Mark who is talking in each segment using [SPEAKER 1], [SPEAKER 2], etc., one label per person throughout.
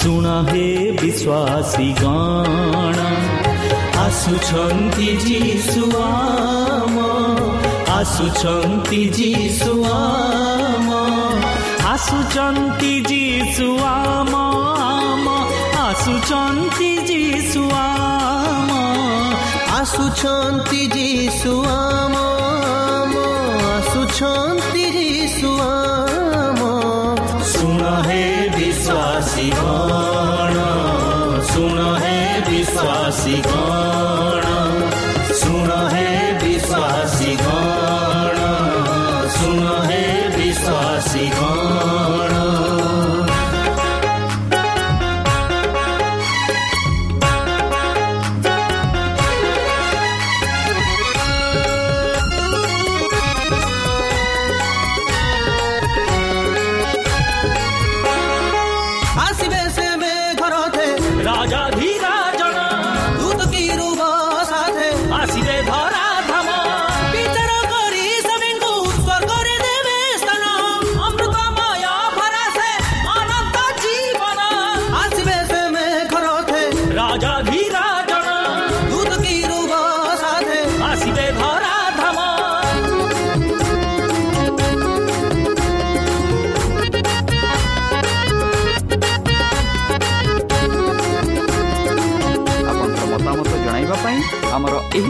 [SPEAKER 1] ଶୁଣ ହେ ବିଶ୍ୱାସୀ ଗଣ
[SPEAKER 2] ଆସୁଛନ୍ତି ଯୀଶୁ ଆମ ଆସୁଛନ୍ତି ଯୀଶୁ ଆମ ଆସୁଛନ୍ତି ଯୀଶୁ ଆମ ଆମ ଆସୁଛନ୍ତି ଯୀଶୁ ଆମ
[SPEAKER 1] ଆସୁଛନ୍ତି ଯୀଶୁ ଆମ ଆସୁଛନ୍ତି ଯୀଶୁ ଆମ
[SPEAKER 2] ଶୁଣ ହେ ବିଶ୍ୱାସୀ ଗଣ ଶୁଣ ହେ ବିଶ୍ୱାସୀ ଗଣ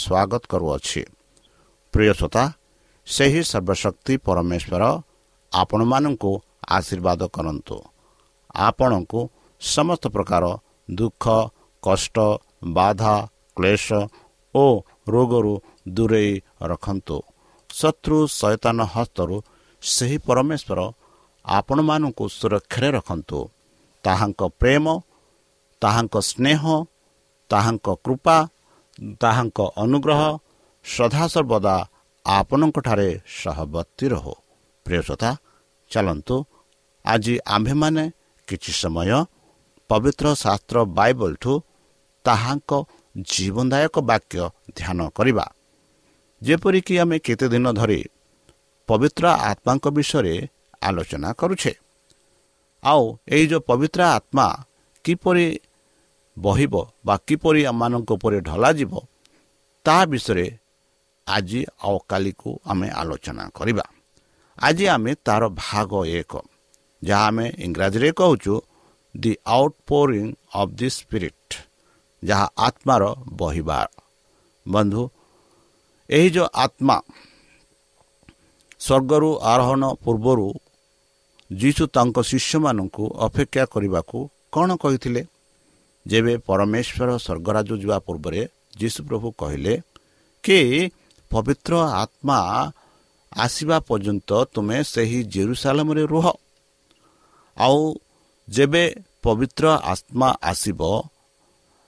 [SPEAKER 3] ସ୍ୱାଗତ କରୁଅଛି। ପ୍ରିୟ ଶ୍ରୋତା ସେହି ସର୍ବଶକ୍ତି ପରମେଶ୍ୱର ଆପଣମାନଙ୍କୁ ଆଶୀର୍ବାଦ କରନ୍ତୁ। ଆପଣଙ୍କୁ ସମସ୍ତ ପ୍ରକାର ଦୁଃଖ କଷ୍ଟ ବାଧା କ୍ଲେଶ ଓ ରୋଗରୁ ଦୂରେଇ ରଖନ୍ତୁ। ଶତ୍ରୁ ସୈତାନ ହସ୍ତରୁ ସେହି ପରମେଶ୍ୱର ଆପଣମାନଙ୍କୁ ସୁରକ୍ଷାରେ ରଖନ୍ତୁ। ତାହାଙ୍କ ପ୍ରେମ ତାହାଙ୍କ ସ୍ନେହ ତାହାଙ୍କ କୃପା ତାହାଙ୍କ ଅନୁଗ୍ରହ ସଦାସର୍ବଦା ଆପଣଙ୍କଠାରେ ସହବର୍ତ୍ତୀ ରହୁ। ପ୍ରିୟସତା ଚାଲନ୍ତୁ। ଆଜି ଆମ୍ଭେମାନେ କିଛି ସମୟ ପବିତ୍ର ଶାସ୍ତ୍ର ବାଇବଲଠୁ ତାହାଙ୍କ ଜୀବନଦାୟକ ବାକ୍ୟ ଧ୍ୟାନ କରିବା। ଯେପରିକି ଆମେ କେତେ ଦିନ ଧରି ପବିତ୍ର ଆତ୍ମାଙ୍କ ବିଷୟରେ ଆଲୋଚନା କରୁଛେ। ଆଉ ଏଇ ଯେଉଁ ପବିତ୍ର ଆତ୍ମା କିପରି ବହିବ ବା କିପରି ଆମମାନଙ୍କ ଉପରେ ଢଳାଯିବ ତାହା ବିଷୟରେ ଆଜି ଆଉ କାଲିକୁ ଆମେ ଆଲୋଚନା କରିବା। ଆଜି ଆମେ ତା'ର ଭାଗ ଏକ ଯାହା ଆମେ ଇଂରାଜୀରେ କହୁଛୁ the outpouring of the spirit ଯାହା ଆତ୍ମାର ବହିବା ବନ୍ଧୁ ଏହି ଯେଉଁ ଆତ୍ମା ସ୍ୱର୍ଗରୁ ଆରୋହଣ ପୂର୍ବରୁ ଯୀଶୁ ତାଙ୍କ ଶିଷ୍ୟମାନଙ୍କୁ ଅପେକ୍ଷା କରିବାକୁ କ'ଣ କହିଥିଲେ? ଯେବେ ପରମେଶ୍ୱର ସ୍ୱର୍ଗରାଜ ଯିବା ପୂର୍ବରେ ଯୀଶୁପ୍ରଭୁ କହିଲେ କି ପବିତ୍ର ଆତ୍ମା ଆସିବା ପର୍ଯ୍ୟନ୍ତ ତୁମେ ସେହି ଜେରୁସାଲାମରେ ରୁହ। ଆଉ ଯେବେ ପବିତ୍ର ଆତ୍ମା ଆସିବ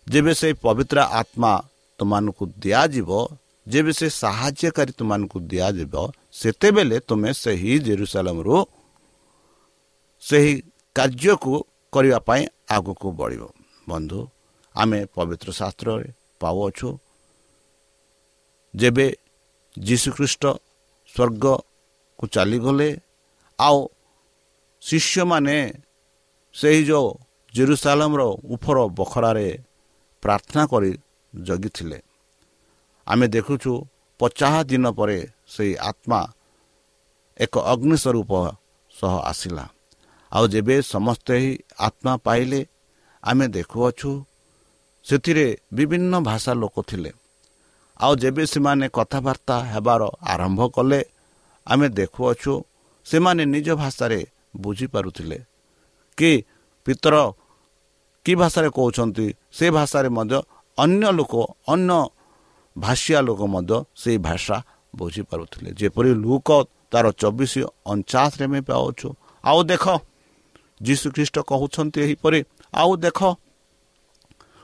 [SPEAKER 3] ଯେବେ ସେହି ପବିତ୍ର ଆତ୍ମା ତୁମମାନଙ୍କୁ ଦିଆଯିବ ଯେବେ ସେ ସାହାଯ୍ୟକାରୀ ତୁମମାନଙ୍କୁ ଦିଆଯିବ ସେତେବେଳେ ତୁମେ ସେହି ଜେରୁସାଲାମରୁ ସେହି କାର୍ଯ୍ୟକୁ କରିବା ପାଇଁ ଆଗକୁ ବଢ଼ିବ। ବନ୍ଧୁ ଆମେ ପବିତ୍ର ଶାସ୍ତ୍ରରେ ପାଉଅଛୁ। ଯେବେ ଯୀଶୁଖ୍ରୀଷ୍ଟ ସ୍ୱର୍ଗକୁ ଚାଲିଗଲେ ଆଉ ଶିଷ୍ୟମାନେ ସେହି ଯେଉଁ ଜେରୁସାଲାମର ଉପର ବଖରାରେ ପ୍ରାର୍ଥନା କରି ଜଗିଥିଲେ। ଆମେ ଦେଖୁଛୁ ପଚାଶ ଦିନ ପରେ ସେହି ଆତ୍ମା ଏକ ଅଗ୍ନି ସ୍ୱରୂପ ସହ ଆସିଲା। ଆଉ ଯେବେ ସମସ୍ତେ ଆତ୍ମା ପାଇଲେ ଆମେ ଦେଖୁଅଛୁ ସେଥିରେ ବିଭିନ୍ନ ଭାଷା ଲୋକ ଥିଲେ। ଆଉ ଯେବେ ସେମାନେ କଥାବାର୍ତ୍ତା ହେବାର ଆରମ୍ଭ କଲେ ଆମେ ଦେଖୁଅଛୁ ସେମାନେ ନିଜ ଭାଷାରେ ବୁଝିପାରୁଥିଲେ କି ପିତର କି ଭାଷାରେ କହୁଛନ୍ତି ସେ ଭାଷାରେ ମଧ୍ୟ ଅନ୍ୟ ଲୋକ ଅନ୍ୟ ଭାଷିଆ ଲୋକ ମଧ୍ୟ ସେଇ ଭାଷା ବୁଝିପାରୁଥିଲେ। ଯେପରି ଲୁକ ତାର ଚବିଶ ଅଣଚାଶରେ ଆମେ ପାଉଛୁ। ଆଉ ଦେଖ ଯୀଶୁଖ୍ରୀଷ୍ଟ କହୁଛନ୍ତି ଏହିପରି ଆଉ ଦେଖ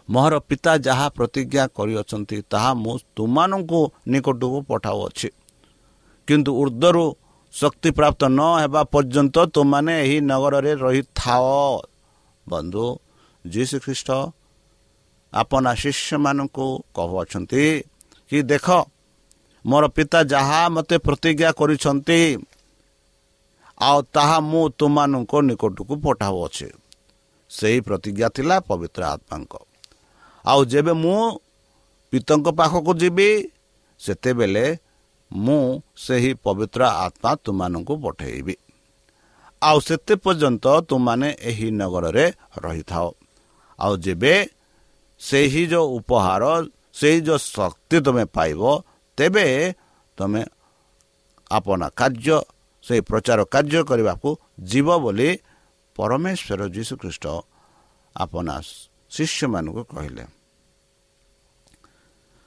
[SPEAKER 3] ମୋର ପିତା ଯାହା ପ୍ରତିଜ୍ଞା କରିଅଛନ୍ତି ତାହା ମୁଁ ତୁମମାନଙ୍କୁ ନିକଟକୁ ପଠାଉଅଛି। କିନ୍ତୁ ଉର୍ଦ୍ଦରୁ ଶକ୍ତି ପ୍ରାପ୍ତ ନ ହେବା ପର୍ଯ୍ୟନ୍ତ ତୁମମାନେ ଏହି ନଗରରେ ରହିଥାଅ। ବନ୍ଧୁ ଯୀଶୁ ଖ୍ରୀଷ୍ଟ ଆପଣା ଶିଷ୍ୟମାନଙ୍କୁ କହୁଅଛନ୍ତି କି ଦେଖ ମୋର ପିତା ଯାହା ମୋତେ ପ୍ରତିଜ୍ଞା କରିଛନ୍ତି ଆଉ ତାହା ମୁଁ ତୁମମାନଙ୍କ ନିକଟକୁ ପଠାଉଅଛି। ସେହି ପ୍ରତିଜ୍ଞା ଥିଲା ପବିତ୍ର ଆତ୍ମାଙ୍କ। ଆଉ ଯେବେ ମୁଁ ପିତାଙ୍କ ପାଖକୁ ଯିବି ସେତେବେଳେ ମୁଁ ସେହି ପବିତ୍ର ଆତ୍ମା ତୁମମାନଙ୍କୁ ପଠାଇବି। ଆଉ ସେତେ ପର୍ଯ୍ୟନ୍ତ ତୁମମାନେ ଏହି ନଗରରେ ରହିଥାଅ। ଆଉ ଯେବେ ସେହି ଯେଉଁ ଉପହାର ସେହି ଯେଉଁ ଶକ୍ତି ତୁମେ ପାଇବ ତେବେ ତୁମେ ଆପଣା କାର୍ଯ୍ୟ ସେହି ପ୍ରଚାର କାର୍ଯ୍ୟ କରିବାକୁ ଯିବ ବୋଲି ପରମେଶ୍ୱର ଯୀଶୁଖ୍ରୀଷ୍ଟ ଆପଣା ଶିଷ୍ୟମାନଙ୍କୁ କହିଲେ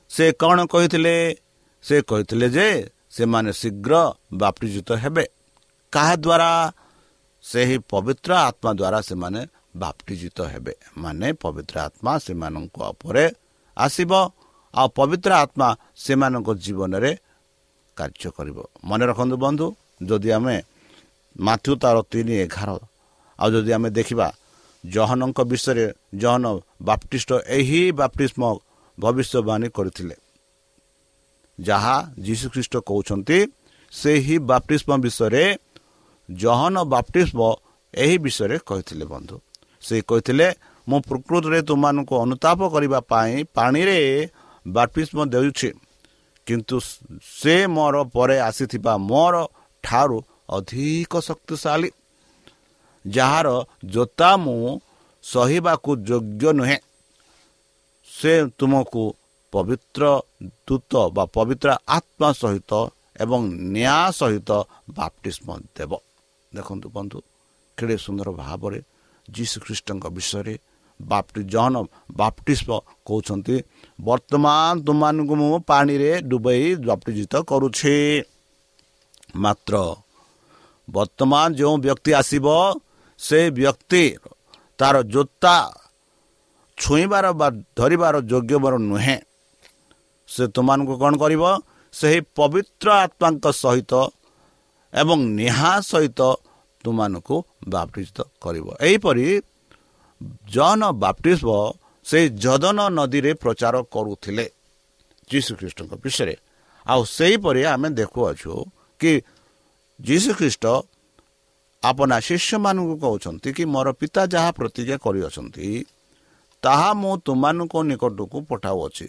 [SPEAKER 3] ସେ କ'ଣ କହିଥିଲେ? ସେ କହିଥିଲେ ଯେ ସେମାନେ ଶୀଘ୍ର ବାପ୍ତିଜିତ ହେବେ। କାହା ଦ୍ୱାରା ସେହି ପବିତ୍ର ଆତ୍ମା ଦ୍ୱାରା ସେମାନେ ବାପ୍ତିଜିତ ହେବେ। ମାନେ ପବିତ୍ର ଆତ୍ମା ସେମାନଙ୍କ ଉପରେ ଆସିବ ଆଉ ପବିତ୍ର ଆତ୍ମା ସେମାନଙ୍କ ଜୀବନରେ କାର୍ଯ୍ୟ କରିବ। ମନେ ରଖନ୍ତୁ ବନ୍ଧୁ ଯଦି ଆମେ ମାଥୁ ତାର ତିନି ଏଗାର ଆଉ ଯଦି ଆମେ ଦେଖିବା ଜହନଙ୍କ ବିଷୟରେ ଜହନ ବାପ୍ଟିଷ୍ଟ ଏହି ବାପ୍ଟିସ୍ମ ଭବିଷ୍ୟବାଣୀ କରିଥିଲେ। ଯାହା ଯୀଶୁଖ୍ରୀଷ୍ଟ କହୁଛନ୍ତି ସେହି ବାପ୍ଟିସ୍ମ ବିଷୟରେ ଜହନ ବାପ୍ଟିସ୍ମ ଏହି ବିଷୟରେ କହିଥିଲେ ବନ୍ଧୁ। ସେ କହିଥିଲେ ମୁଁ ପ୍ରକୃତରେ ତୁମମାନଙ୍କୁ ଅନୁତାପ କରିବା ପାଇଁ ପାଣିରେ ବାପ୍ଟିସ୍ମ ଦେଉଛି କିନ୍ତୁ ସେ ମୋର ପରେ ଆସିଥିବା ମୋର ଠାରୁ ଅଧିକ ଶକ୍ତିଶାଳୀ। ଯାହାର ଜୋତା ମୁଁ ସହିବାକୁ ଯୋଗ୍ୟ ନୁହେଁ ସେ ତୁମକୁ ପବିତ୍ର ଦୂତ ବା ପବିତ୍ର ଆତ୍ମା ସହିତ ଏବଂ ନ୍ୟାୟ ସହିତ ବାପ୍ଟିସ୍ମ ଦେବ। ଦେଖନ୍ତୁ ବନ୍ଧୁ କେଡ଼େ ସୁନ୍ଦର ଭାବରେ ଯୀଶୁ ଖ୍ରୀଷ୍ଟଙ୍କ ବିଷୟରେ ବାପ୍ଟି ଜହନ ବାପ୍ଟିସ୍ମ କହୁଛନ୍ତି ବର୍ତ୍ତମାନ ତୁମମାନଙ୍କୁ ମୁଁ ପାଣିରେ ଡୁବାଇ ବାପ୍ଟିଜିତ କରୁଛି। ମାତ୍ର ବର୍ତ୍ତମାନ ଯେଉଁ ବ୍ୟକ୍ତି ଆସିବ ସେ ବ୍ୟକ୍ତି ତାର ଜୋତା ଛୁଇଁବାର ବା ଧରିବାର ଯୋଗ୍ୟ ମୋର ନୁହେଁ। ସେ ତୁମମାନଙ୍କୁ କ'ଣ କରିବ? ସେହି ପବିତ୍ର ଆତ୍ମାଙ୍କ ସହିତ ଏବଂ ନିହା ସହିତ ତୁମମାନଙ୍କୁ ବାପ୍ଟିଜିତ କରିବ। ଏହିପରି ଜନ ବାପ୍ଟିସ୍ମ ସେଇ ଯଦନ ନଦୀରେ ପ୍ରଚାର କରୁଥିଲେ ଯୀଶୁଖ୍ରୀଷ୍ଟଙ୍କ ବିଷୟରେ। ଆଉ ସେହିପରି ଆମେ ଦେଖୁଅଛୁ କି ଯୀଶୁଖ୍ରୀଷ୍ଟ ଆପଣା ଶିଷ୍ୟମାନଙ୍କୁ କହୁଛନ୍ତି କି ମୋର ପିତା ଯାହା ପ୍ରତିଜ୍ଞା କରିଅଛନ୍ତି ତାହା ମୁଁ ତୁମମାନଙ୍କ ନିକଟକୁ ପଠାଉଅଛି।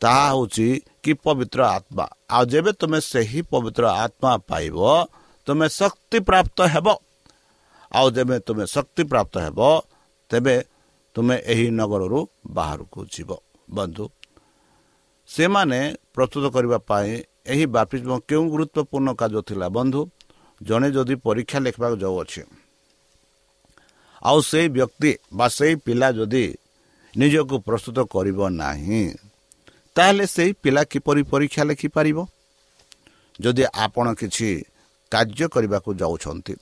[SPEAKER 3] ତାହା ହେଉଛି କି ପବିତ୍ର ଆତ୍ମା। ଆଉ ଯେବେ ତୁମେ ସେହି ପବିତ୍ର ଆତ୍ମା ପାଇବ ତୁମେ ଶକ୍ତି ପ୍ରାପ୍ତ ହେବ। ଆଉ ଯେବେ ତୁମେ ଶକ୍ତି ପ୍ରାପ୍ତ ହେବ ତେବେ ତୁମେ ଏହି ନଗରରୁ ବାହାରକୁ ଯିବ। ବନ୍ଧୁ ସେମାନେ ପ୍ରସ୍ତୁତ କରିବା ପାଇଁ ଏହି ବାପିଜ୍ମ କେଉଁ ଗୁରୁତ୍ୱପୂର୍ଣ୍ଣ କାର୍ଯ୍ୟ ଥିଲା? ବନ୍ଧୁ ଜଣେ ଯଦି ପରୀକ୍ଷା ଲେଖିବାକୁ ଯାଉଅଛି ଆଉ ସେଇ ବ୍ୟକ୍ତି ବା ସେଇ ପିଲା ଯଦି ନିଜକୁ ପ୍ରସ୍ତୁତ କରିବ ନାହିଁ ତାହେଲେ ସେଇ ପିଲା କିପରି ପରୀକ୍ଷା ଲେଖିପାରିବ ଯଦି ଆପଣ କିଛି କାର୍ଯ୍ୟ କରିବାକୁ ଯାଉଛନ୍ତି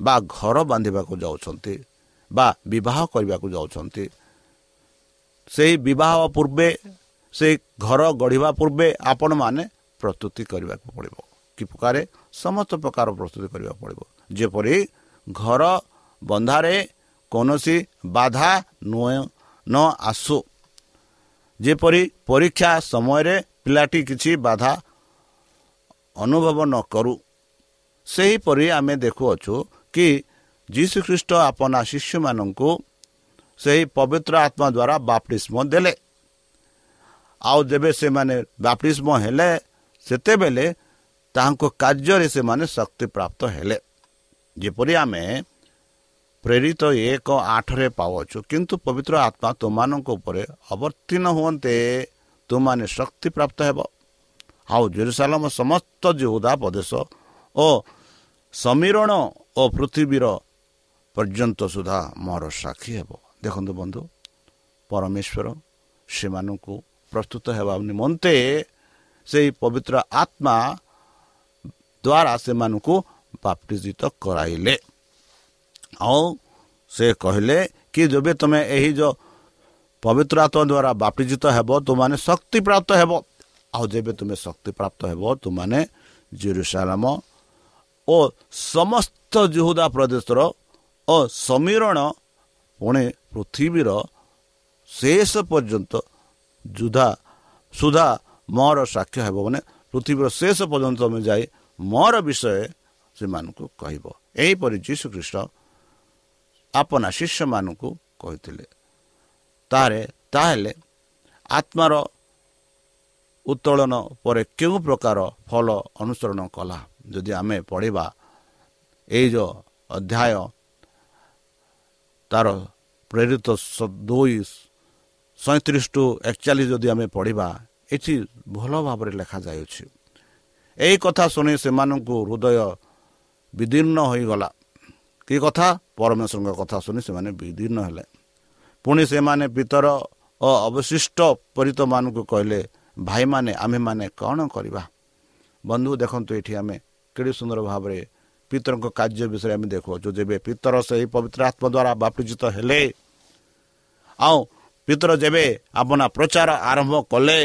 [SPEAKER 3] ବା ଘର ବାନ୍ଧିବାକୁ ଯାଉଛନ୍ତି ବା ବିବାହ କରିବାକୁ ଯାଉଛନ୍ତି ସେହି ବିବାହ ପୂର୍ବେ ସେଇ ଘର ଗଢ଼ିବା ପୂର୍ବେ ଆପଣମାନେ ପ୍ରସ୍ତୁତି କରିବାକୁ ପଡ଼ିବ। କି ପ୍ରକାରେ ସମସ୍ତ ପ୍ରକାର ପ୍ରସ୍ତୁତି କରିବାକୁ ପଡ଼ିବ। ଯେପରି ଘର ବନ୍ଧାରେ କୌଣସି ବାଧା ନ ଆସୁ। ଯେପରି ପରୀକ୍ଷା ସମୟରେ ପିଲାଟି କିଛି ବାଧା ଅନୁଭବ ନ କରୁ। ସେହିପରି ଆମେ ଦେଖୁଅଛୁ କି ଯୀଶୁଖ୍ରୀଷ୍ଟ ଆପଣା ଶିଷ୍ୟମାନଙ୍କୁ ସେହି ପବିତ୍ର ଆତ୍ମା ଦ୍ୱାରା ବାପ୍ଟିସ୍ମ ଦେଲେ। ଆଉ ଯେବେ ସେମାନେ ବାପ୍ଟିସ୍ମ ହେଲେ ସେତେବେଳେ ତାଙ୍କ କାର୍ଯ୍ୟରେ ସେମାନେ ଶକ୍ତି ପ୍ରାପ୍ତ ହେଲେ। ଯେପରି ଆମେ ପ୍ରେରିତ ଏକ ଆଠରେ ପାଉଛୁ କିନ୍ତୁ ପବିତ୍ର ଆତ୍ମା ତୁମମାନଙ୍କ ଉପରେ ଅବତୀର୍ଣ୍ଣ ହୁଅନ୍ତେ ତୁମାନେ ଶକ୍ତି ପ୍ରାପ୍ତ ହେବ। ଆଉ ଜେରୁସାଲମ ସମସ୍ତ ଜିହୁଦା ପ୍ରଦେଶ ଓ ସମୀରଣ ଓ ପୃଥିବୀର ପର୍ଯ୍ୟନ୍ତ ସୁଦ୍ଧା ମୋର ସାକ୍ଷୀ ହେବ। ଦେଖନ୍ତୁ ବନ୍ଧୁ ପରମେଶ୍ୱର ସେମାନଙ୍କୁ ପ୍ରସ୍ତୁତ ହେବା ନିମନ୍ତେ ସେହି ପବିତ୍ର ଆତ୍ମା ଦ୍ୱାରା ସେମାନଙ୍କୁ ବାପ୍ଟିଜିତ କରାଇଲେ। ଆଉ ସେ କହିଲେ କି ଯେବେ ତୁମେ ଏହି ଯେଉଁ ପବିତ୍ର ଆତ୍ମା ଦ୍ୱାରା ବାପ୍ଟିଜିତ ହେବ ତୁମାନେ ଶକ୍ତି ପ୍ରାପ୍ତ ହେବ। ଆଉ ଯେବେ ତୁମେ ଶକ୍ତି ପ୍ରାପ୍ତ ହେବ ତୁମାନେ ଜିରୁସାଲାମ ଓ ସମସ୍ତ ଜୁହୁଦା ପ୍ରଦେଶର ଓ ସମୀରଣ ପୁଣି ପୃଥିବୀର ଶେଷ ପର୍ଯ୍ୟନ୍ତ ଯୁଧା ସୁଧା ମୋର ସାକ୍ଷ୍ୟ ହେବ ମାନେ ପୃଥିବୀର ଶେଷ ପର୍ଯ୍ୟନ୍ତ ଆମେ ଯାଇ ମୋର ବିଷୟ ସେମାନଙ୍କୁ କହିବ। ଏହିପରି ଯୀଶୁଖ୍ରୀଷ୍ଟ ଆପଣା ଶିଷ୍ୟମାନଙ୍କୁ କହିଥିଲେ। ତାହେଲେ ତାହେଲେ ଆତ୍ମାର ଉତ୍ତୋଳନ ପରେ କେଉଁ ପ୍ରକାର ଫଳ ଅନୁସରଣ କଲା? ଯଦି ଆମେ ପଢ଼ିବା ଏଇ ଯେଉଁ ଅଧ୍ୟାୟ ତାର ପ୍ରେରିତ ଦୁଇ ସଇଁତିରିଶ ଟୁ ଏକଚାଳିଶ ଯଦି ଆମେ ପଢ଼ିବା ଏଠି ଭଲ ଭାବରେ ଲେଖାଯାଉଛି। ଏହି କଥା ଶୁଣି ସେମାନଙ୍କୁ ହୃଦୟ ବିଦୀର୍ଣ୍ଣ ହୋଇଗଲା। କି କଥା? ପରମେଶ୍ୱରଙ୍କ କଥା ଶୁଣି ସେମାନେ ବିଦୀର୍ଣ୍ଣ ହେଲେ। ପୁଣି ସେମାନେ ପିତର ଓ ଅବଶିଷ୍ଟ ପରିତମାନଙ୍କୁ କହିଲେ ଭାଇମାନେ ଆମେମାନେ କ'ଣ କରିବା? ବନ୍ଧୁ ଦେଖନ୍ତୁ ଏଠି ଆମେ କେଡ଼େ ସୁନ୍ଦର ଭାବରେ ପିତରଙ୍କ କାର୍ଯ୍ୟ ବିଷୟରେ ଆମେ ଦେଖୁଅଛୁ। ଯେବେ ପିତର ସେହି ପବିତ୍ର ଆତ୍ମା ଦ୍ୱାରା ବାପିଜିତ ହେଲେ ଆଉ ପିତର ଯେବେ ଆପଣା ପ୍ରଚାର ଆରମ୍ଭ କଲେ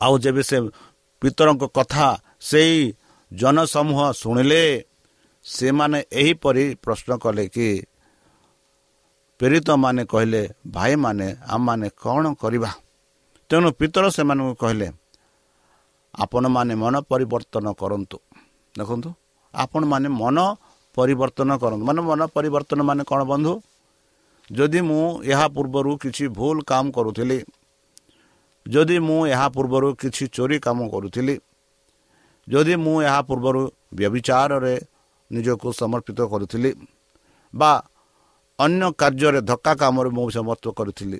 [SPEAKER 3] ଆଉ ଯେବେ ସେ ପିତରଙ୍କ କଥା ସେଇ ଜନସମୂହ ଶୁଣିଲେ ସେମାନେ ଏହିପରି ପ୍ରଶ୍ନ କଲେ କି ପ୍ରେରିତମାନେ କହିଲେ ଭାଇମାନେ ଆମମାନେ କ'ଣ କରିବା? ତେଣୁ ପିତର ସେମାନଙ୍କୁ କହିଲେ ଆପଣମାନେ ମନ ପରିବର୍ତ୍ତନ କରନ୍ତୁ। ଦେଖନ୍ତୁ ଆପଣମାନେ ମନ ପରିବର୍ତ୍ତନ କରନ୍ତୁ। ମାନେ ମନ ପରିବର୍ତ୍ତନ ମାନେ କ'ଣ ବନ୍ଧୁ? ଯଦି ମୁଁ ଏହା ପୂର୍ବରୁ କିଛି ଭୁଲ କାମ କରୁଥିଲି ଯଦି ମୁଁ ଏହା ପୂର୍ବରୁ କିଛି ଚୋରି କାମ କରୁଥିଲି ଯଦି ମୁଁ ଏହା ପୂର୍ବରୁ ବ୍ୟବିଚାରରେ ନିଜକୁ ସମର୍ପିତ କରୁଥିଲି ବା ଅନ୍ୟ କାର୍ଯ୍ୟରେ ଧକ୍କା କାମରେ ମୁଁ ସମର୍ଥ କରିଥିଲି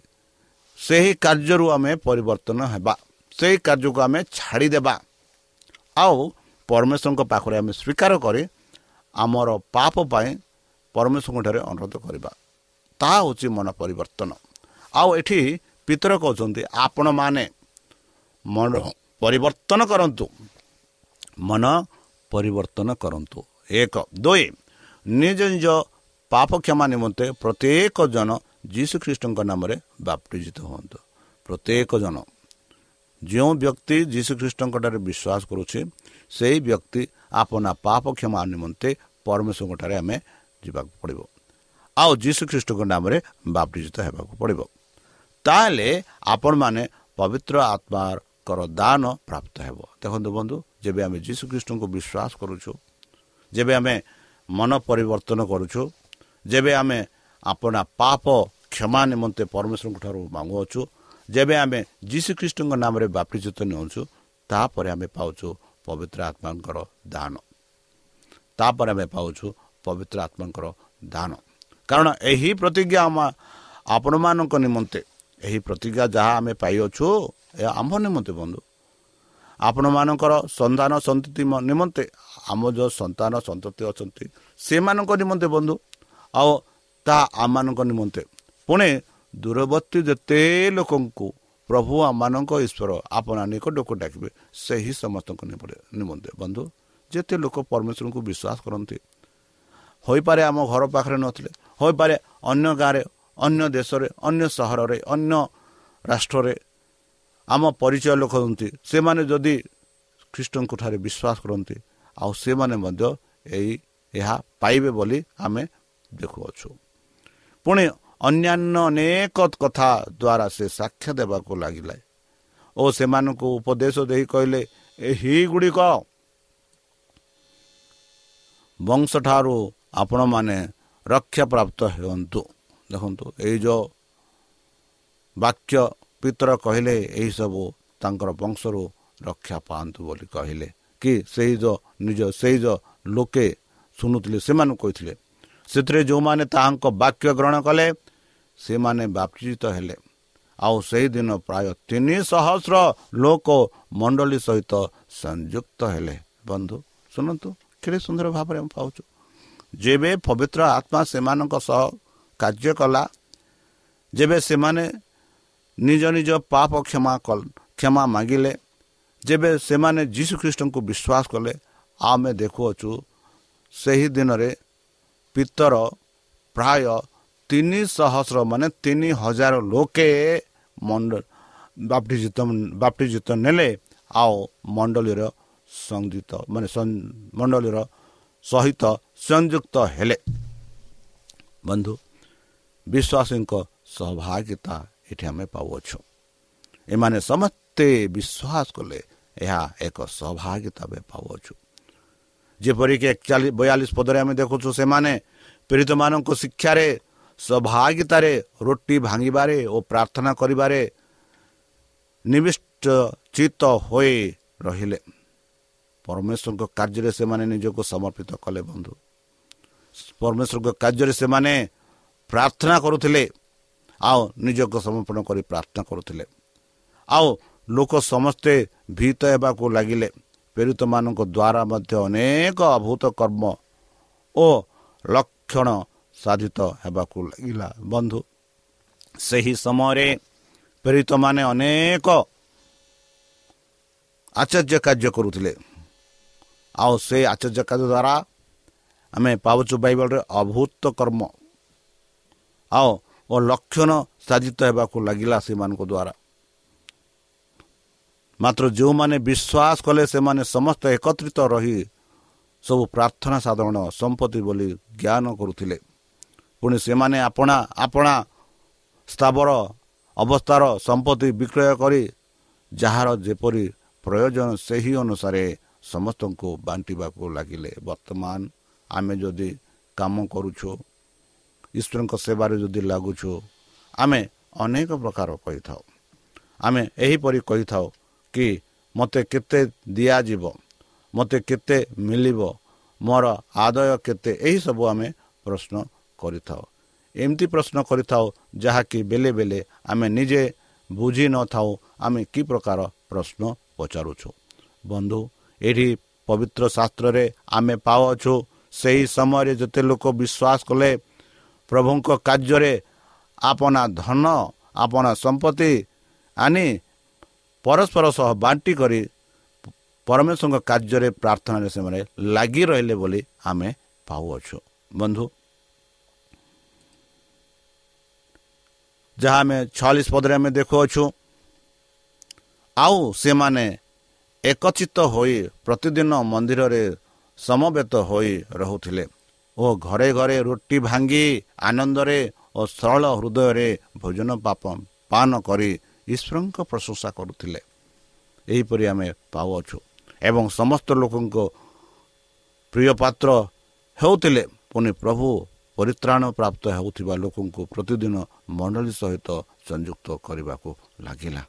[SPEAKER 3] ସେହି କାର୍ଯ୍ୟରୁ ଆମେ ପରିବର୍ତ୍ତନ ହେବା ସେହି କାର୍ଯ୍ୟକୁ ଆମେ ଛାଡ଼ିଦେବା ଆଉ ପରମେଶ୍ୱରଙ୍କ ପାଖରେ ଆମେ ସ୍ୱୀକାର କରି ଆମର ପାପ ପାଇଁ ପରମେଶ୍ୱରଙ୍କ ଠାରେ ଅନୁରୋଧ କରିବା ତାହା ହେଉଛି ମନ ପରିବର୍ତ୍ତନ ଆଉ ଏଠି ପିତର କହୁଛନ୍ତି ଆପଣମାନେ ମନ ପରିବର୍ତ୍ତନ କରନ୍ତୁ। ମନ ପରିବର୍ତ୍ତନ କରନ୍ତୁ। ଏକ। ଦୁଇ। ନିଜ ନିଜ ପାପ କ୍ଷମା ନିମନ୍ତେ ପ୍ରତ୍ୟେକ ଜଣ ଯୀଶୁଖ୍ରୀଷ୍ଟଙ୍କ ନାମରେ ବାପ୍ଟିଜିତ ହୁଅନ୍ତୁ। ପ୍ରତ୍ୟେକ ଜଣ ଯେଉଁ ବ୍ୟକ୍ତି ଯୀଶୁଖ୍ରୀଷ୍ଟଙ୍କଠାରେ ବିଶ୍ୱାସ କରୁଛି ସେହି ବ୍ୟକ୍ତି ଆପଣା ପାପ କ୍ଷମା ନିମନ୍ତେ ପରମେଶ୍ୱରଙ୍କଠାରେ ଆମେ ଯିବାକୁ ପଡ଼ିବ। ଆଉ ଯୀଶୁ ଖ୍ରୀଷ୍ଟଙ୍କ ନାମରେ ବାପ୍ତିଜିତ ହେବାକୁ ପଡ଼ିବ। ତାହେଲେ ଆପଣମାନେ ପବିତ୍ର ଆତ୍ମାଙ୍କର ଦାନ ପ୍ରାପ୍ତ ହେବ। ଦେଖନ୍ତୁ ବନ୍ଧୁ ଯେବେ ଆମେ ଯୀଶୁ ଖ୍ରୀଷ୍ଟଙ୍କୁ ବିଶ୍ୱାସ କରୁଛୁ ଯେବେ ଆମେ ମନ ପରିବର୍ତ୍ତନ କରୁଛୁ ଯେବେ ଆମେ ଆପଣା ପାପ କ୍ଷମା ନିମନ୍ତେ ପରମେଶ୍ୱରଙ୍କ ଠାରୁ ମାଗୁଅଛୁ ଯେବେ ଆମେ ଯୀଶୁ ଖ୍ରୀଷ୍ଟଙ୍କ ନାମରେ ବାପ୍ତିଜିତ ନେଉଛୁ ତାପରେ ଆମେ ପାଉଛୁ ପବିତ୍ର ଆତ୍ମାଙ୍କର ଦାନ। ତାପରେ ଆମେ ପାଉଛୁ ପବିତ୍ର ଆତ୍ମାଙ୍କର ଦାନ। କାରଣ ଏହି ପ୍ରତିଜ୍ଞା ଆମ ଆପଣମାନଙ୍କ ନିମନ୍ତେ ଏହି ପ୍ରତିଜ୍ଞା ଯାହା ଆମେ ପାଇଅଛୁ ଏହା ଆମ୍ଭ ନିମନ୍ତେ ବନ୍ଧୁ। ଆପଣମାନଙ୍କର ସନ୍ତାନ ସନ୍ତତି ନିମନ୍ତେ ଆମ ଯେଉଁ ସନ୍ତାନ ସନ୍ତତି ଅଛନ୍ତି ସେମାନଙ୍କ ନିମନ୍ତେ ବନ୍ଧୁ। ଆଉ ତାହା ଆମମାନଙ୍କ ନିମନ୍ତେ। ପୁଣି ଦୂରବର୍ତ୍ତୀ ଯେତେ ଲୋକଙ୍କୁ ପ୍ରଭୁ ଆମମାନଙ୍କ ଈଶ୍ୱର ଆପଣ ନିକଟକୁ ଡାକିବେ ସେହି ସମସ୍ତଙ୍କ ନିମନ୍ତେ ବନ୍ଧୁ। ଯେତେ ଲୋକ ପରମେଶ୍ୱରଙ୍କୁ ବିଶ୍ୱାସ କରନ୍ତି ହୋଇପାରେ ଆମ ଘର ପାଖରେ ନଥିଲେ ହୋଇପାରେ ଅନ୍ୟ ଗାଁରେ ଅନ୍ୟ ଦେଶରେ ଅନ୍ୟ ସହରରେ ଅନ୍ୟ ରାଷ୍ଟ୍ରରେ ଆମ ପରିଚୟ ଲୋକ ହୁଅନ୍ତି। ସେମାନେ ଯଦି ଖ୍ରୀଷ୍ଟଙ୍କ ଠାରେ ବିଶ୍ୱାସ କରନ୍ତି ଆଉ ସେମାନେ ମଧ୍ୟ ଏଇ ଏହା ପାଇବେ ବୋଲି ଆମେ ଦେଖୁଅଛୁ। ପୁଣି ଅନ୍ୟାନ୍ୟ ଅନେକ କଥା ଦ୍ୱାରା ସେ ସାକ୍ଷ୍ୟ ଦେବାକୁ ଲାଗିଲା। ଓ ସେମାନଙ୍କୁ ଉପଦେଶ ଦେଇ କହିଲେ ଏହି ଗୁଡ଼ିକ ବଂଶଠାରୁ ଆପଣମାନେ ରକ୍ଷା ପ୍ରାପ୍ତ ହୁଅନ୍ତୁ। ଦେଖନ୍ତୁ ଏଇ ଯେଉଁ ବାକ୍ୟ ପିତର କହିଲେ ଏହିସବୁ ତାଙ୍କର ବଂଶରୁ ରକ୍ଷା ପାଆନ୍ତୁ ବୋଲି କହିଲେ। କି ସେଇ ଯେଉଁ ନିଜ ସେଇ ଯେଉଁ ଲୋକେ ଶୁଣୁଥିଲେ ସେମାନଙ୍କୁ କହିଥିଲେ। ସେଥିରେ ଯେଉଁମାନେ ତାହାଙ୍କ ବାକ୍ୟ ଗ୍ରହଣ କଲେ ସେମାନେ ବାପ୍ତିତ ହେଲେ। ଆଉ ସେହିଦିନ ପ୍ରାୟ ତିନି ସହସ୍ର ଲୋକ ମଣ୍ଡଳୀ ସହିତ ସଂଯୁକ୍ତ ହେଲେ। ବନ୍ଧୁ ଶୁଣନ୍ତୁ କେତେ ସୁନ୍ଦର ଭାବରେ ଆମେ ପାଉଛୁ। ଯେବେ ପବିତ୍ର ଆତ୍ମା ସେମାନଙ୍କ ସହ କାର୍ଯ୍ୟ କଲା ଯେବେ ସେମାନେ ନିଜ ନିଜ ପାପ କ୍ଷମା କ୍ଷମା ମାଗିଲେ ଯେବେ ସେମାନେ ଯୀଶୁ ଖ୍ରୀଷ୍ଟଙ୍କୁ ବିଶ୍ୱାସ କଲେ ଆମେ ଦେଖୁଅଛୁ ସେହି ଦିନରେ ପିତର ପ୍ରାୟ ତିନି ସହସ୍ର ମାନେ ତିନି ହଜାର ଲୋକେ ମଣ୍ଡ ବାପ୍ଟିଜିତ ବାପ୍ଟିଜିତ ନେଲେ ଆଉ ମଣ୍ଡଳୀର ସଂଯୁକ୍ତ ମାନେ ମଣ୍ଡଳୀର ସହିତ ସଂଯୁକ୍ତ ହେଲେ। ବନ୍ଧୁ ବିଶ୍ୱାସୀଙ୍କ ସହଭାଗିତା ଏଠି ଆମେ ପାଉଅଛୁ ଏମାନେ ସମସ୍ତେ ବିଶ୍ୱାସ କଲେ ଏହା ଏକ ସହଭାଗିତା ଆମେ ପାଉଅଛୁ ଯେପରିକି ଏକଚାଳିଶ ବୟାଳିଶ ପଦରେ ଆମେ ଦେଖୁଛୁ ସେମାନେ ପୀଡ଼ିତମାନଙ୍କ ଶିକ୍ଷାରେ ସହଭାଗିତାରେ ରୁଟି ଭାଙ୍ଗିବାରେ ଓ ପ୍ରାର୍ଥନା କରିବାରେ ନିବିଷ୍ଟ ଚିତ ହୋଇ ରହିଲେ ପରମେଶ୍ୱରଙ୍କ କାର୍ଯ୍ୟରେ ସେମାନେ ନିଜକୁ ସମର୍ପିତ କଲେ ବନ୍ଧୁ ପରମେଶ୍ୱରଙ୍କ କାର୍ଯ୍ୟରେ ସେମାନେ ପ୍ରାର୍ଥନା କରୁଥିଲେ ଆଉ ନିଜକୁ ସମର୍ପଣ କରି ପ୍ରାର୍ଥନା କରୁଥିଲେ। ଆଉ ଲୋକ ସମସ୍ତେ ଭୀତ ହେବାକୁ ଲାଗିଲେ। ପୀଡ଼ିତମାନଙ୍କ ଦ୍ୱାରା ମଧ୍ୟ ଅନେକ ଅଭୂତ କର୍ମ ଓ ଲକ୍ଷଣ ସାଧିତ ହେବାକୁ ଲାଗିଲା। ବନ୍ଧୁ ସେହି ସମୟରେ ପୀଡ଼ିତମାନେ ଅନେକ ଆଶ୍ଚର୍ଯ୍ୟ କାର୍ଯ୍ୟ କରୁଥିଲେ। ଆଉ ସେ ଆଶ୍ଚର୍ଯ୍ୟ କାର୍ଯ୍ୟ ଦ୍ୱାରା ଆମେ ପାଉଛୁ ବାଇବଲରେ ଅଭୂତ କର୍ମ। ଆଉ ଓ ଲକ୍ଷଣ ସାଧିତ ହେବାକୁ ଲାଗିଲା ସେମାନଙ୍କ ଦ୍ୱାରା ମାତ୍ର ଯେଉଁମାନେ ବିଶ୍ୱାସ କଲେ ସେମାନେ ସମସ୍ତେ ଏକତ୍ରିତ ରହି ସବୁ ପ୍ରାର୍ଥନା ସାଧାରଣ ସମ୍ପତ୍ତି ବୋଲି ଜ୍ଞାନ କରୁଥିଲେ। ପୁଣି ସେମାନେ ଆପଣା ଆପଣା ସ୍ଥାବର ଅବସ୍ଥାର ସମ୍ପତ୍ତି ବିକ୍ରୟ କରି ଯାହାର ଯେପରି ପ୍ରୟୋଜନ ସେହି ଅନୁସାରେ ସମସ୍ତଙ୍କୁ ବାଣ୍ଟିବାକୁ ଲାଗିଲେ। ବର୍ତ୍ତମାନ ଆମେ ଯଦି କାମ କରୁଛୁ ଈଶ୍ୱରଙ୍କ ସେବାରେ ଯଦି ଲାଗୁଛୁ ଆମେ ଅନେକ ପ୍ରକାର କହିଥାଉ। ଆମେ ଏହିପରି କହିଥାଉ କି ମୋତେ କେତେ ଦିଆଯିବ ମୋତେ କେତେ ମିଳିବ ମୋର ଆଦାୟ କେତେ ଏହିସବୁ ଆମେ ପ୍ରଶ୍ନ କରିଥାଉ। ଏମିତି ପ୍ରଶ୍ନ କରିଥାଉ ଯାହାକି ବେଳେ ବେଳେ ଆମେ ନିଜେ ବୁଝି ନଥାଉ ଆମେ କି ପ୍ରକାର ପ୍ରଶ୍ନ ପଚାରୁଛୁ। ବନ୍ଧୁ ଏଠି ପବିତ୍ର ଶାସ୍ତ୍ରରେ ଆମେ ପାଉଅଛୁ ସେହି ସମୟରେ ଯେତେ ଲୋକ ବିଶ୍ୱାସ କଲେ ପ୍ରଭୁଙ୍କ କାର୍ଯ୍ୟରେ ଆପଣା ଧନ ଆପଣା ସମ୍ପତ୍ତି ଆଣି ପରସ୍ପର ସହ ବାଣ୍ଟି କରି ପରମେଶ୍ୱରଙ୍କ କାର୍ଯ୍ୟରେ ପ୍ରାର୍ଥନାରେ ସେମାନେ ଲାଗି ରହିଲେ ବୋଲି ଆମେ ପାଉଅଛୁ ବନ୍ଧୁ ଯାହା ଆମେ ଛୟାଳିଶ ପଦରେ ଆମେ ଦେଖୁଅଛୁ ଆଉ ସେମାନେ ଏକଚିତ ହୋଇ ପ୍ରତିଦିନ ମନ୍ଦିରରେ ସମବେତ ହୋଇ ରହୁଥିଲେ। ଓ ଘରେ ଘରେ ରୁଟି ଭାଙ୍ଗି ଆନନ୍ଦରେ ଓ ସରଳ ହୃଦୟରେ ଭୋଜନ ପାପ ପାନ କରି ଈଶ୍ୱରଙ୍କ ପ୍ରଶଂସା କରୁଥିଲେ। ଏହିପରି ଆମେ ପାଉଅଛୁ ଏବଂ ସମସ୍ତ ଲୋକଙ୍କ ପ୍ରିୟ ପାତ୍ର ହେଉଥିଲେ। ପୁଣି ପ୍ରଭୁ ପରିତ୍ରାଣ ପ୍ରାପ୍ତ ହେଉଥିବା ଲୋକଙ୍କୁ ପ୍ରତିଦିନ ମଣ୍ଡଳୀ ସହିତ ସଂଯୁକ୍ତ କରିବାକୁ ଲାଗିଲା।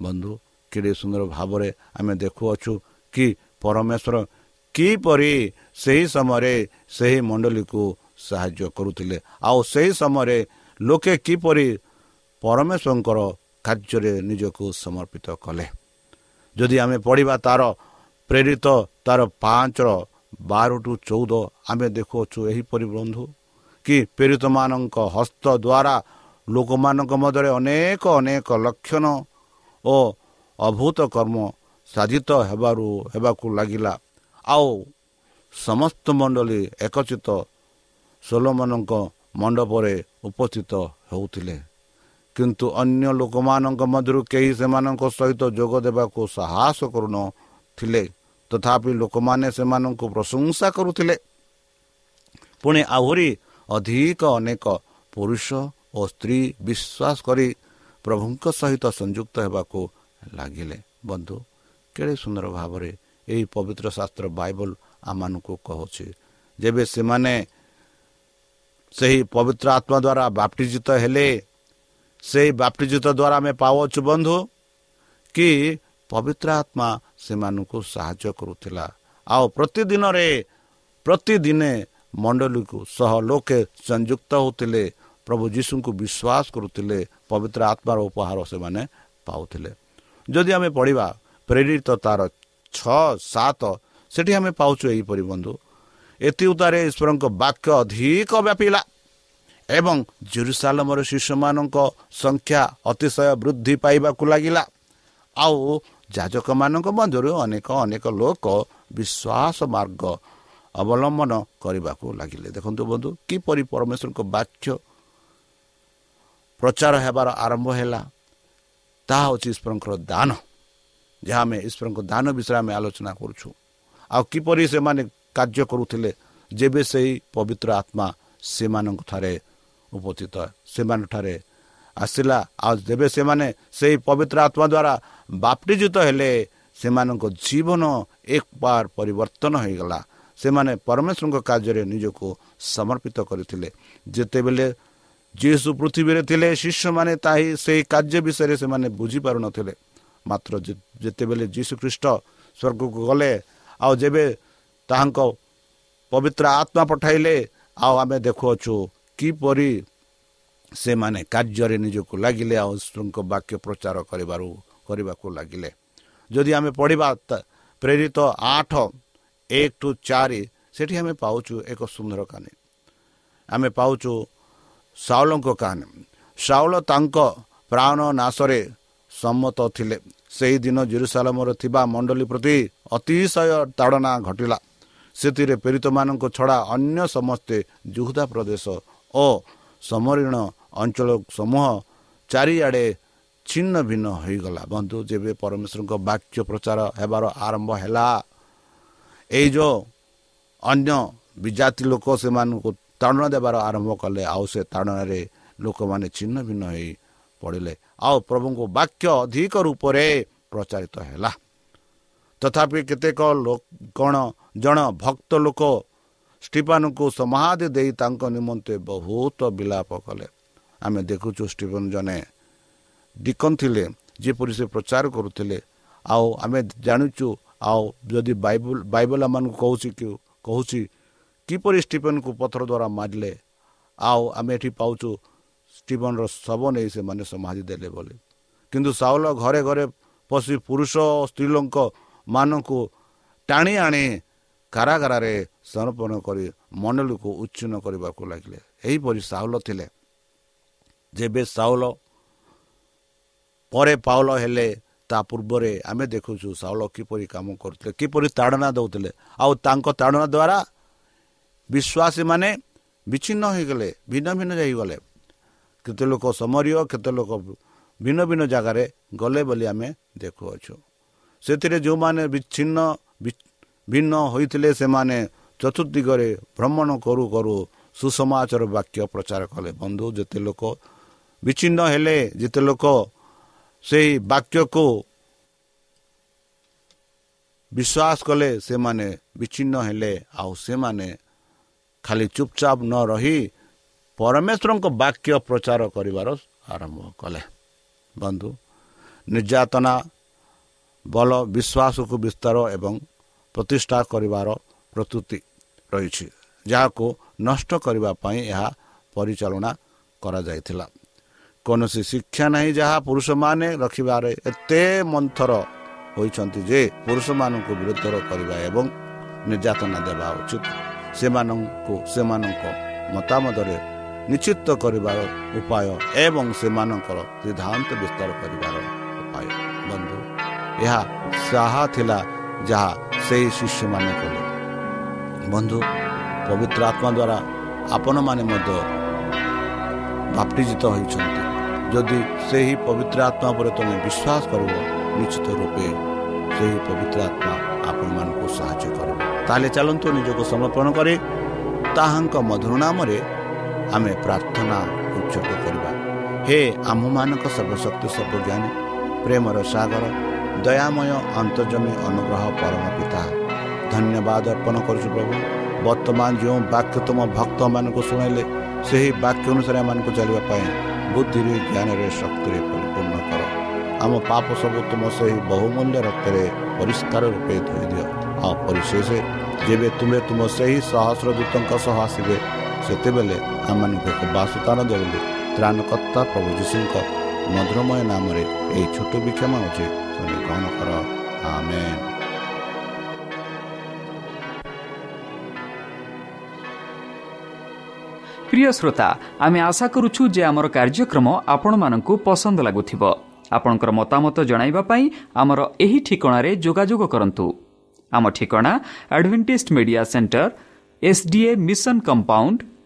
[SPEAKER 3] ବନ୍ଧୁ କେଡ଼େ ସୁନ୍ଦର ଭାବରେ ଆମେ ଦେଖୁଅଛୁ କି ପରମେଶ୍ୱର କିପରି ସେହି ସମୟରେ ସେହି ମଣ୍ଡଳୀକୁ ସାହାଯ୍ୟ କରୁଥିଲେ। ଆଉ ସେହି ସମୟରେ ଲୋକେ କିପରି ପରମେଶ୍ୱରଙ୍କର କାର୍ଯ୍ୟରେ ନିଜକୁ ସମର୍ପିତ କଲେ? ଯଦି ଆମେ ପଢ଼ିବା ତାର ପ୍ରେରିତ ତାର ପାଞ୍ଚର ବାର ଟୁ ଚଉଦ ଆମେ ଦେଖୁଅଛୁ ଏହିପରି ବନ୍ଧୁ କି ପ୍ରେରିତମାନଙ୍କ ହସ୍ତ ଦ୍ୱାରା ଲୋକମାନଙ୍କ ମଧ୍ୟରେ ଅନେକ ଅନେକ ଲକ୍ଷଣ ଓ ଅଭୂତ କର୍ମ ସାଧିତ ହେବାରୁ ହେବାକୁ ଲାଗିଲା। ଆଉ ସମସ୍ତ ମଣ୍ଡଳୀ ଏକଚିତ ସୋଲମାନଙ୍କ ମଣ୍ଡପରେ ଉପସ୍ଥିତ ହେଉଥିଲେ। କିନ୍ତୁ ଅନ୍ୟ ଲୋକମାନଙ୍କ ମଧ୍ୟରୁ କେହି ସେମାନଙ୍କ ସହିତ ଯୋଗ ଦେବାକୁ ସାହସ କରୁନଥିଲେ। ତଥାପି ଲୋକମାନେ ସେମାନଙ୍କୁ ପ୍ରଶଂସା କରୁଥିଲେ। ପୁଣି ଆହୁରି ଅଧିକ ଅନେକ ପୁରୁଷ ଓ ସ୍ତ୍ରୀ ବିଶ୍ୱାସ କରି ପ୍ରଭୁଙ୍କ ସହିତ ସଂଯୁକ୍ତ ହେବାକୁ ଲାଗିଲେ। ବନ୍ଧୁ କେଡ଼େ ସୁନ୍ଦର ଭାବରେ ଏହି ପବିତ୍ର ଶାସ୍ତ୍ର ବାଇବଲ ଆମମାନଙ୍କୁ କହୁଛି। ଯେବେ ସେମାନେ ସେହି ପବିତ୍ର ଆତ୍ମା ଦ୍ୱାରା ବାପ୍ଟିଜିତ ହେଲେ ସେହି ବାପ୍ଟିଜିତ ଦ୍ୱାରା ଆମେ ପାଉଅଛୁ ବନ୍ଧୁ କି ପବିତ୍ର ଆତ୍ମା ସେମାନଙ୍କୁ ସାହାଯ୍ୟ କରୁଥିଲା। ଆଉ ପ୍ରତିଦିନରେ ପ୍ରତିଦିନେ ମଣ୍ଡଳୀକୁ ସହ ଲୋକେ ସଂଯୁକ୍ତ ହେଉଥିଲେ ପ୍ରଭୁ ଯୀଶୁଙ୍କୁ ବିଶ୍ୱାସ କରୁଥିଲେ ପବିତ୍ର ଆତ୍ମାର ଉପହାର ସେମାନେ ପାଉଥିଲେ। ଯଦି ଆମେ ପଢ଼ିବା ପ୍ରେରିତ ତାର ଛଅ ସାତ ସେଠି ଆମେ ପାଉଛୁ ଏହିପରି ବନ୍ଧୁ। ଏଥି ଉତ୍ତାରେ ଈଶ୍ୱରଙ୍କ ବାକ୍ୟ ଅଧିକ ବ୍ୟାପିଲା ଏବଂ ଜେରୁସାଲମର ଶିଶୁମାନଙ୍କ ସଂଖ୍ୟା ଅତିଶୟ ବୃଦ୍ଧି ପାଇବାକୁ ଲାଗିଲା। ଆଉ ଯାଜକମାନଙ୍କ ମଧ୍ୟରୁ ଅନେକ ଅନେକ ଲୋକ ବିଶ୍ୱାସ ମାର୍ଗ ଅବଲମ୍ବନ କରିବାକୁ ଲାଗିଲେ। ଦେଖନ୍ତୁ ବନ୍ଧୁ କିପରି ପରମେଶ୍ୱରଙ୍କ ବାକ୍ୟ ପ୍ରଚାର ହେବାର ଆରମ୍ଭ ହେଲା ତାହା ହେଉଛି ଈଶ୍ୱରଙ୍କର ଦାନ। ଯାହା ଆମେ ଈଶ୍ୱରଙ୍କ ଦାନ ବିଷୟରେ ଆମେ ଆଲୋଚନା କରୁଛୁ। ଆଉ କିପରି ସେମାନେ କାର୍ଯ୍ୟ କରୁଥିଲେ ଯେବେ ସେହି ପବିତ୍ର ଆତ୍ମା ସେମାନଙ୍କ ଠାରେ ଉପସ୍ଥିତ ସେମାନଙ୍କଠାରେ ଆସିଲା। ଆଉ ଯେବେ ସେମାନେ ସେହି ପବିତ୍ର ଆତ୍ମା ଦ୍ୱାରା ବାପ୍ଟିଜିତ ହେଲେ ସେମାନଙ୍କ ଜୀବନ ଏକ ବାର ପରିବର୍ତ୍ତନ ହୋଇଗଲା। ସେମାନେ ପରମେଶ୍ୱରଙ୍କ କାର୍ଯ୍ୟରେ ନିଜକୁ ସମର୍ପିତ କରିଥିଲେ। ଯେତେବେଳେ ଯୀଶୁ ପୃଥିବୀରେ ଥିଲେ ଶିଷ୍ୟମାନେ ତାହି ସେହି କାର୍ଯ୍ୟ ବିଷୟରେ ସେମାନେ ବୁଝିପାରୁନଥିଲେ। ମାତ୍ର ଯେତେବେଳେ ଯୀଶୁ ଖ୍ରୀଷ୍ଟ ସ୍ୱର୍ଗକୁ ଗଲେ ଆଉ ଯେବେ ତାହାଙ୍କ ପବିତ୍ର ଆତ୍ମା ପଠାଇଲେ ଆଉ ଆମେ ଦେଖୁଅଛୁ କିପରି ସେମାନେ କାର୍ଯ୍ୟରେ ନିଜକୁ ଲାଗିଲେ ଆଉ ଈଶ୍ୱରଙ୍କ ବାକ୍ୟ ପ୍ରଚାର କରିବାରୁ କରିବାକୁ ଲାଗିଲେ। ଯଦି ଆମେ ପଢ଼ିବା ପ୍ରେରିତ ଆଠ ଏକ ଟୁ ଚାରି ସେଠି ଆମେ ପାଉଛୁ ଏକ ସୁନ୍ଦର କାହାଣୀ। ଆମେ ପାଉଛୁ ସାଉଲଙ୍କ କାହାଣୀ। ସାଉଲ ତାଙ୍କ ପ୍ରାଣ ନାଶରେ ସମ୍ମତ ଥିଲେ। ସେହିଦିନ ଜେରୁସାଲାମରେ ଥିବା ମଣ୍ଡଳୀ ପ୍ରତି ଅତିଶୟ ତାଡ଼ନା ଘଟିଲା। ସେଥିରେ ପୀଡ଼ିତମାନଙ୍କ ଛଡ଼ା ଅନ୍ୟ ସମସ୍ତେ ଜୁହୁଦା ପ୍ରଦେଶ ଓ ସମରୀଣ ଅଞ୍ଚଳ ସମୂହ ଚାରିଆଡ଼େ ଛିନ୍ନ ଭିନ୍ନ ହୋଇଗଲା। ବନ୍ଧୁ ଯେବେ ପରମେଶ୍ୱରଙ୍କ ବାକ୍ୟ ପ୍ରଚାର ହେବାର ଆରମ୍ଭ ହେଲା ଏଇ ଯେଉଁ ଅନ୍ୟ ବିଜାତି ଲୋକ ସେମାନଙ୍କୁ ତାଡ଼ନା ଦେବାର ଆରମ୍ଭ କଲେ ଆଉ ସେ ତାଡ଼ନାରେ ଲୋକମାନେ ଛିନ୍ନ ଭିନ୍ନ ହୋଇ ପଡ଼ିଲେ। ଆଉ ପ୍ରଭୁଙ୍କ ବାକ୍ୟ ଅଧିକ ରୂପରେ ପ୍ରଚାରିତ ହେଲା। ତଥାପି କେତେକ କଣ ଜଣ ଭକ୍ତ ଲୋକ ଷ୍ଟିଫାନଙ୍କୁ ସମାଧି ଦେଇ ତାଙ୍କ ନିମନ୍ତେ ବହୁତ ବିଳାପ କଲେ। ଆମେ ଦେଖୁଛୁ ଷ୍ଟିଫନ୍ ଜଣେ ଡିକନ୍ ଥିଲେ ଯେପରି ସେ ପ୍ରଚାର କରୁଥିଲେ। ଆଉ ଆମେ ଜାଣୁଛୁ ଆଉ ଯଦି ବାଇବଲ ବାଇବଲ ଆମମାନଙ୍କୁ କହୁଛି କି କହୁଛି କିପରି ଷ୍ଟିଫେନ୍କୁ ପଥର ଦ୍ୱାରା ମାରିଲେ? ଆଉ ଆମେ ଏଠି ପାଉଛୁ ଷ୍ଟିଫନ୍ର ଶବ ନେଇ ସେମାନେ ସମାଧି ଦେଲେ ବୋଲି। କିନ୍ତୁ ସାଉଲ ଘରେ ଘରେ ପଶି ପୁରୁଷ ସ୍ତ୍ରୀ ଲୋକ ମାନଙ୍କୁ ଟାଣି ଆଣି କାରାଗାରରେ ସମର୍ପଣ କରି ମଣ୍ଡଳୀକୁ ଉଚ୍ଛିନ୍ନ କରିବାକୁ ଲାଗିଲେ। ଏହିପରି ସାଉଲ ଥିଲେ। ଯେବେ ସାଉଲ ପରେ ପାଉଲ ହେଲେ ତା ପୂର୍ବରେ ଆମେ ଦେଖୁଛୁ ସାଉଲ କିପରି କାମ କରୁଥିଲେ କିପରି ତାଡ଼ନା ଦେଉଥିଲେ। ଆଉ ତାଙ୍କ ତାଡ଼ନା ଦ୍ୱାରା ବିଶ୍ୱାସୀମାନେ ବିଚ୍ଛିନ୍ନ ହୋଇଗଲେ ଭିନ୍ନ ଭିନ୍ନ ଯାଇଗଲେ। କେତେ ଲୋକ ସମରୀୟ କେତେ ଲୋକ ଭିନ୍ନ ଭିନ୍ନ ଜାଗାରେ ଗଲେ ବୋଲି ଆମେ ଦେଖୁଅଛୁ। ସେଥିରେ ଯେଉଁମାନେ ବିଚ୍ଛିନ୍ନ ଭିନ୍ନ ହୋଇଥିଲେ ସେମାନେ ଚତୁର୍ଦିଗରେ ଭ୍ରମଣ କରୁ କରୁ ସୁସମାଚାର ବାକ୍ୟ ପ୍ରଚାର କଲେ। ବନ୍ଧୁ ଯେତେ ଲୋକ ବିଚ୍ଛିନ୍ନ ହେଲେ ଯେତେ ଲୋକ ସେହି ବାକ୍ୟକୁ ବିଶ୍ୱାସ କଲେ ସେମାନେ ବିଚ୍ଛିନ୍ନ ହେଲେ ଆଉ ସେମାନେ ଖାଲି ଚୁପଚାପ ନ ରହି ପରମେଶ୍ୱରଙ୍କ ବାକ୍ୟ ପ୍ରଚାର କରିବାର ଆରମ୍ଭ କଲେ। ବନ୍ଧୁ ନିର୍ଯାତନା ବଳ ବିଶ୍ୱାସକୁ ବିସ୍ତାର ଏବଂ ପ୍ରତିଷ୍ଠା କରିବାର ପ୍ରତୁତି ରହିଛି ଯାହାକୁ ନଷ୍ଟ କରିବା ପାଇଁ ଏହା ପରିଚାଳନା କରାଯାଇଥିଲା। କୌଣସି ଶିକ୍ଷା ନାହିଁ ଯାହା ପୁରୁଷମାନେ ରଖିବାରେ ଏତେ ମନ୍ଥର ହୋଇଛନ୍ତି ଯେ ପୁରୁଷମାନଙ୍କୁ ବିରୁଦ୍ଧ କରିବା ଏବଂ ନିର୍ଯାତନା ଦେବା ଉଚିତ। ସେମାନଙ୍କୁ ସେମାନଙ୍କ ମତାମତରେ ନିଶ୍ଚିତ କରିବାର ଉପାୟ ଏବଂ ସେମାନଙ୍କର ସିଦ୍ଧାନ୍ତ ବିସ୍ତାର କରିବାର ଉପାୟ। ବନ୍ଧୁ ଏହା ତାହା ଥିଲା ଯାହା ସେହି ଶିଷ୍ୟମାନେ କଲେ। ବନ୍ଧୁ ପବିତ୍ର ଆତ୍ମା ଦ୍ୱାରା ଆପଣମାନେ ମଧ୍ୟ ବାପ୍ତିଜିତ ହୋଇଛନ୍ତି। ଯଦି ସେହି ପବିତ୍ର ଆତ୍ମା ଉପରେ ତୁମେ ବିଶ୍ୱାସ କରିବ ନିଶ୍ଚିତ ରୂପେ ସେହି ପବିତ୍ର ଆତ୍ମା ଆପଣମାନଙ୍କୁ ସାହାଯ୍ୟ କରିବ। ତାହେଲେ ଚାଲନ୍ତୁ ନିଜକୁ ସମର୍ପଣ କରି ତାହାଙ୍କ ମଧୁର ନାମରେ ଆମେ ପ୍ରାର୍ଥନା ଉଚ୍ଚକ କରିବା। ହେ ଆମ୍ଭମାନଙ୍କ ସର୍ବଶକ୍ତି ସର୍ବଜ୍ଞାନୀ ପ୍ରେମର ସାଗର ଦୟାମୟ ଅନ୍ତର୍ଜମୀ ଅନୁଗ୍ରହ ପରମ ପିତା ଧନ୍ୟବାଦ ଅର୍ପଣ କରୁଛୁ ପ୍ରଭୁ। ବର୍ତ୍ତମାନ ଯେଉଁ ବାକ୍ୟ ତୁମ ଭକ୍ତମାନଙ୍କୁ ଶୁଣାଇଲେ ସେହି ବାକ୍ୟ ଅନୁସାରେ ଏମାନଙ୍କୁ ଚାଲିବା ପାଇଁ ବୁଦ୍ଧିରେ ଜ୍ଞାନରେ ଶକ୍ତିରେ ପରିପୂର୍ଣ୍ଣ କର। ଆମ ପାପ ସବୁ ତୁମ ସେହି ବହୁମୂଲ୍ୟ ରକ୍ତରେ ପରିଷ୍କାର ରୂପେ ଧୋଇଦିଅ ଆଉ ପରିଶେଷ ଯେବେ ତୁମେ ତୁମ ସେହି ସହସ୍ର ଦୂତଙ୍କ ସହ ଆସିବେ ସେତେବେଳେ ଆମମାନଙ୍କୁ ଏକ ବାସୁତାର ଦେବଲେ ତ୍ରାଣକର୍ତ୍ତା ପ୍ରଭୁ ଯୀଶୁଙ୍କ ମଧୁରମୟ ନାମରେ ଏହି ଛୋଟ ବିକ୍ଷମ ହେଉଛି ତୁମେ ଗ୍ରହଣ କର। ଆମେ
[SPEAKER 4] ପ୍ରିୟ ଶ୍ରୋତା ଆମେ ଆଶା କରୁଛୁ ଯେ ଆମର କାର୍ଯ୍ୟକ୍ରମ ଆପଣମାନଙ୍କୁ ପସନ୍ଦ ଲାଗୁଥିବ। ଆପଣଙ୍କର ମତାମତ ଜଣାଇବା ପାଇଁ ଆମର ଏହି ଠିକଣାରେ ଯୋଗାଯୋଗ କରନ୍ତୁ। ଆମ ଠିକଣା Adventist Media Centre SDA mission compound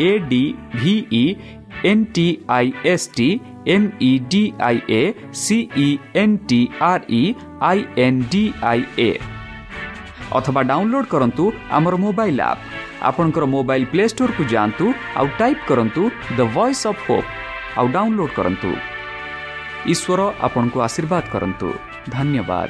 [SPEAKER 4] A D V E N T I S T M E D I A C E N T R E I N D I A ଅଥବା download କରନ୍ତୁ ଆମର mobile app ଆପଣଙ୍କର mobile play ଷ୍ଟୋରକୁ ଯାଆନ୍ତୁ ଆଉ type କରନ୍ତୁ the Voice of Hope ଆଉ download କରନ୍ତୁ ଈଶ୍ୱର ଆପଣଙ୍କୁ ଆଶୀର୍ବାଦ କରନ୍ତୁ ଧନ୍ୟବାଦ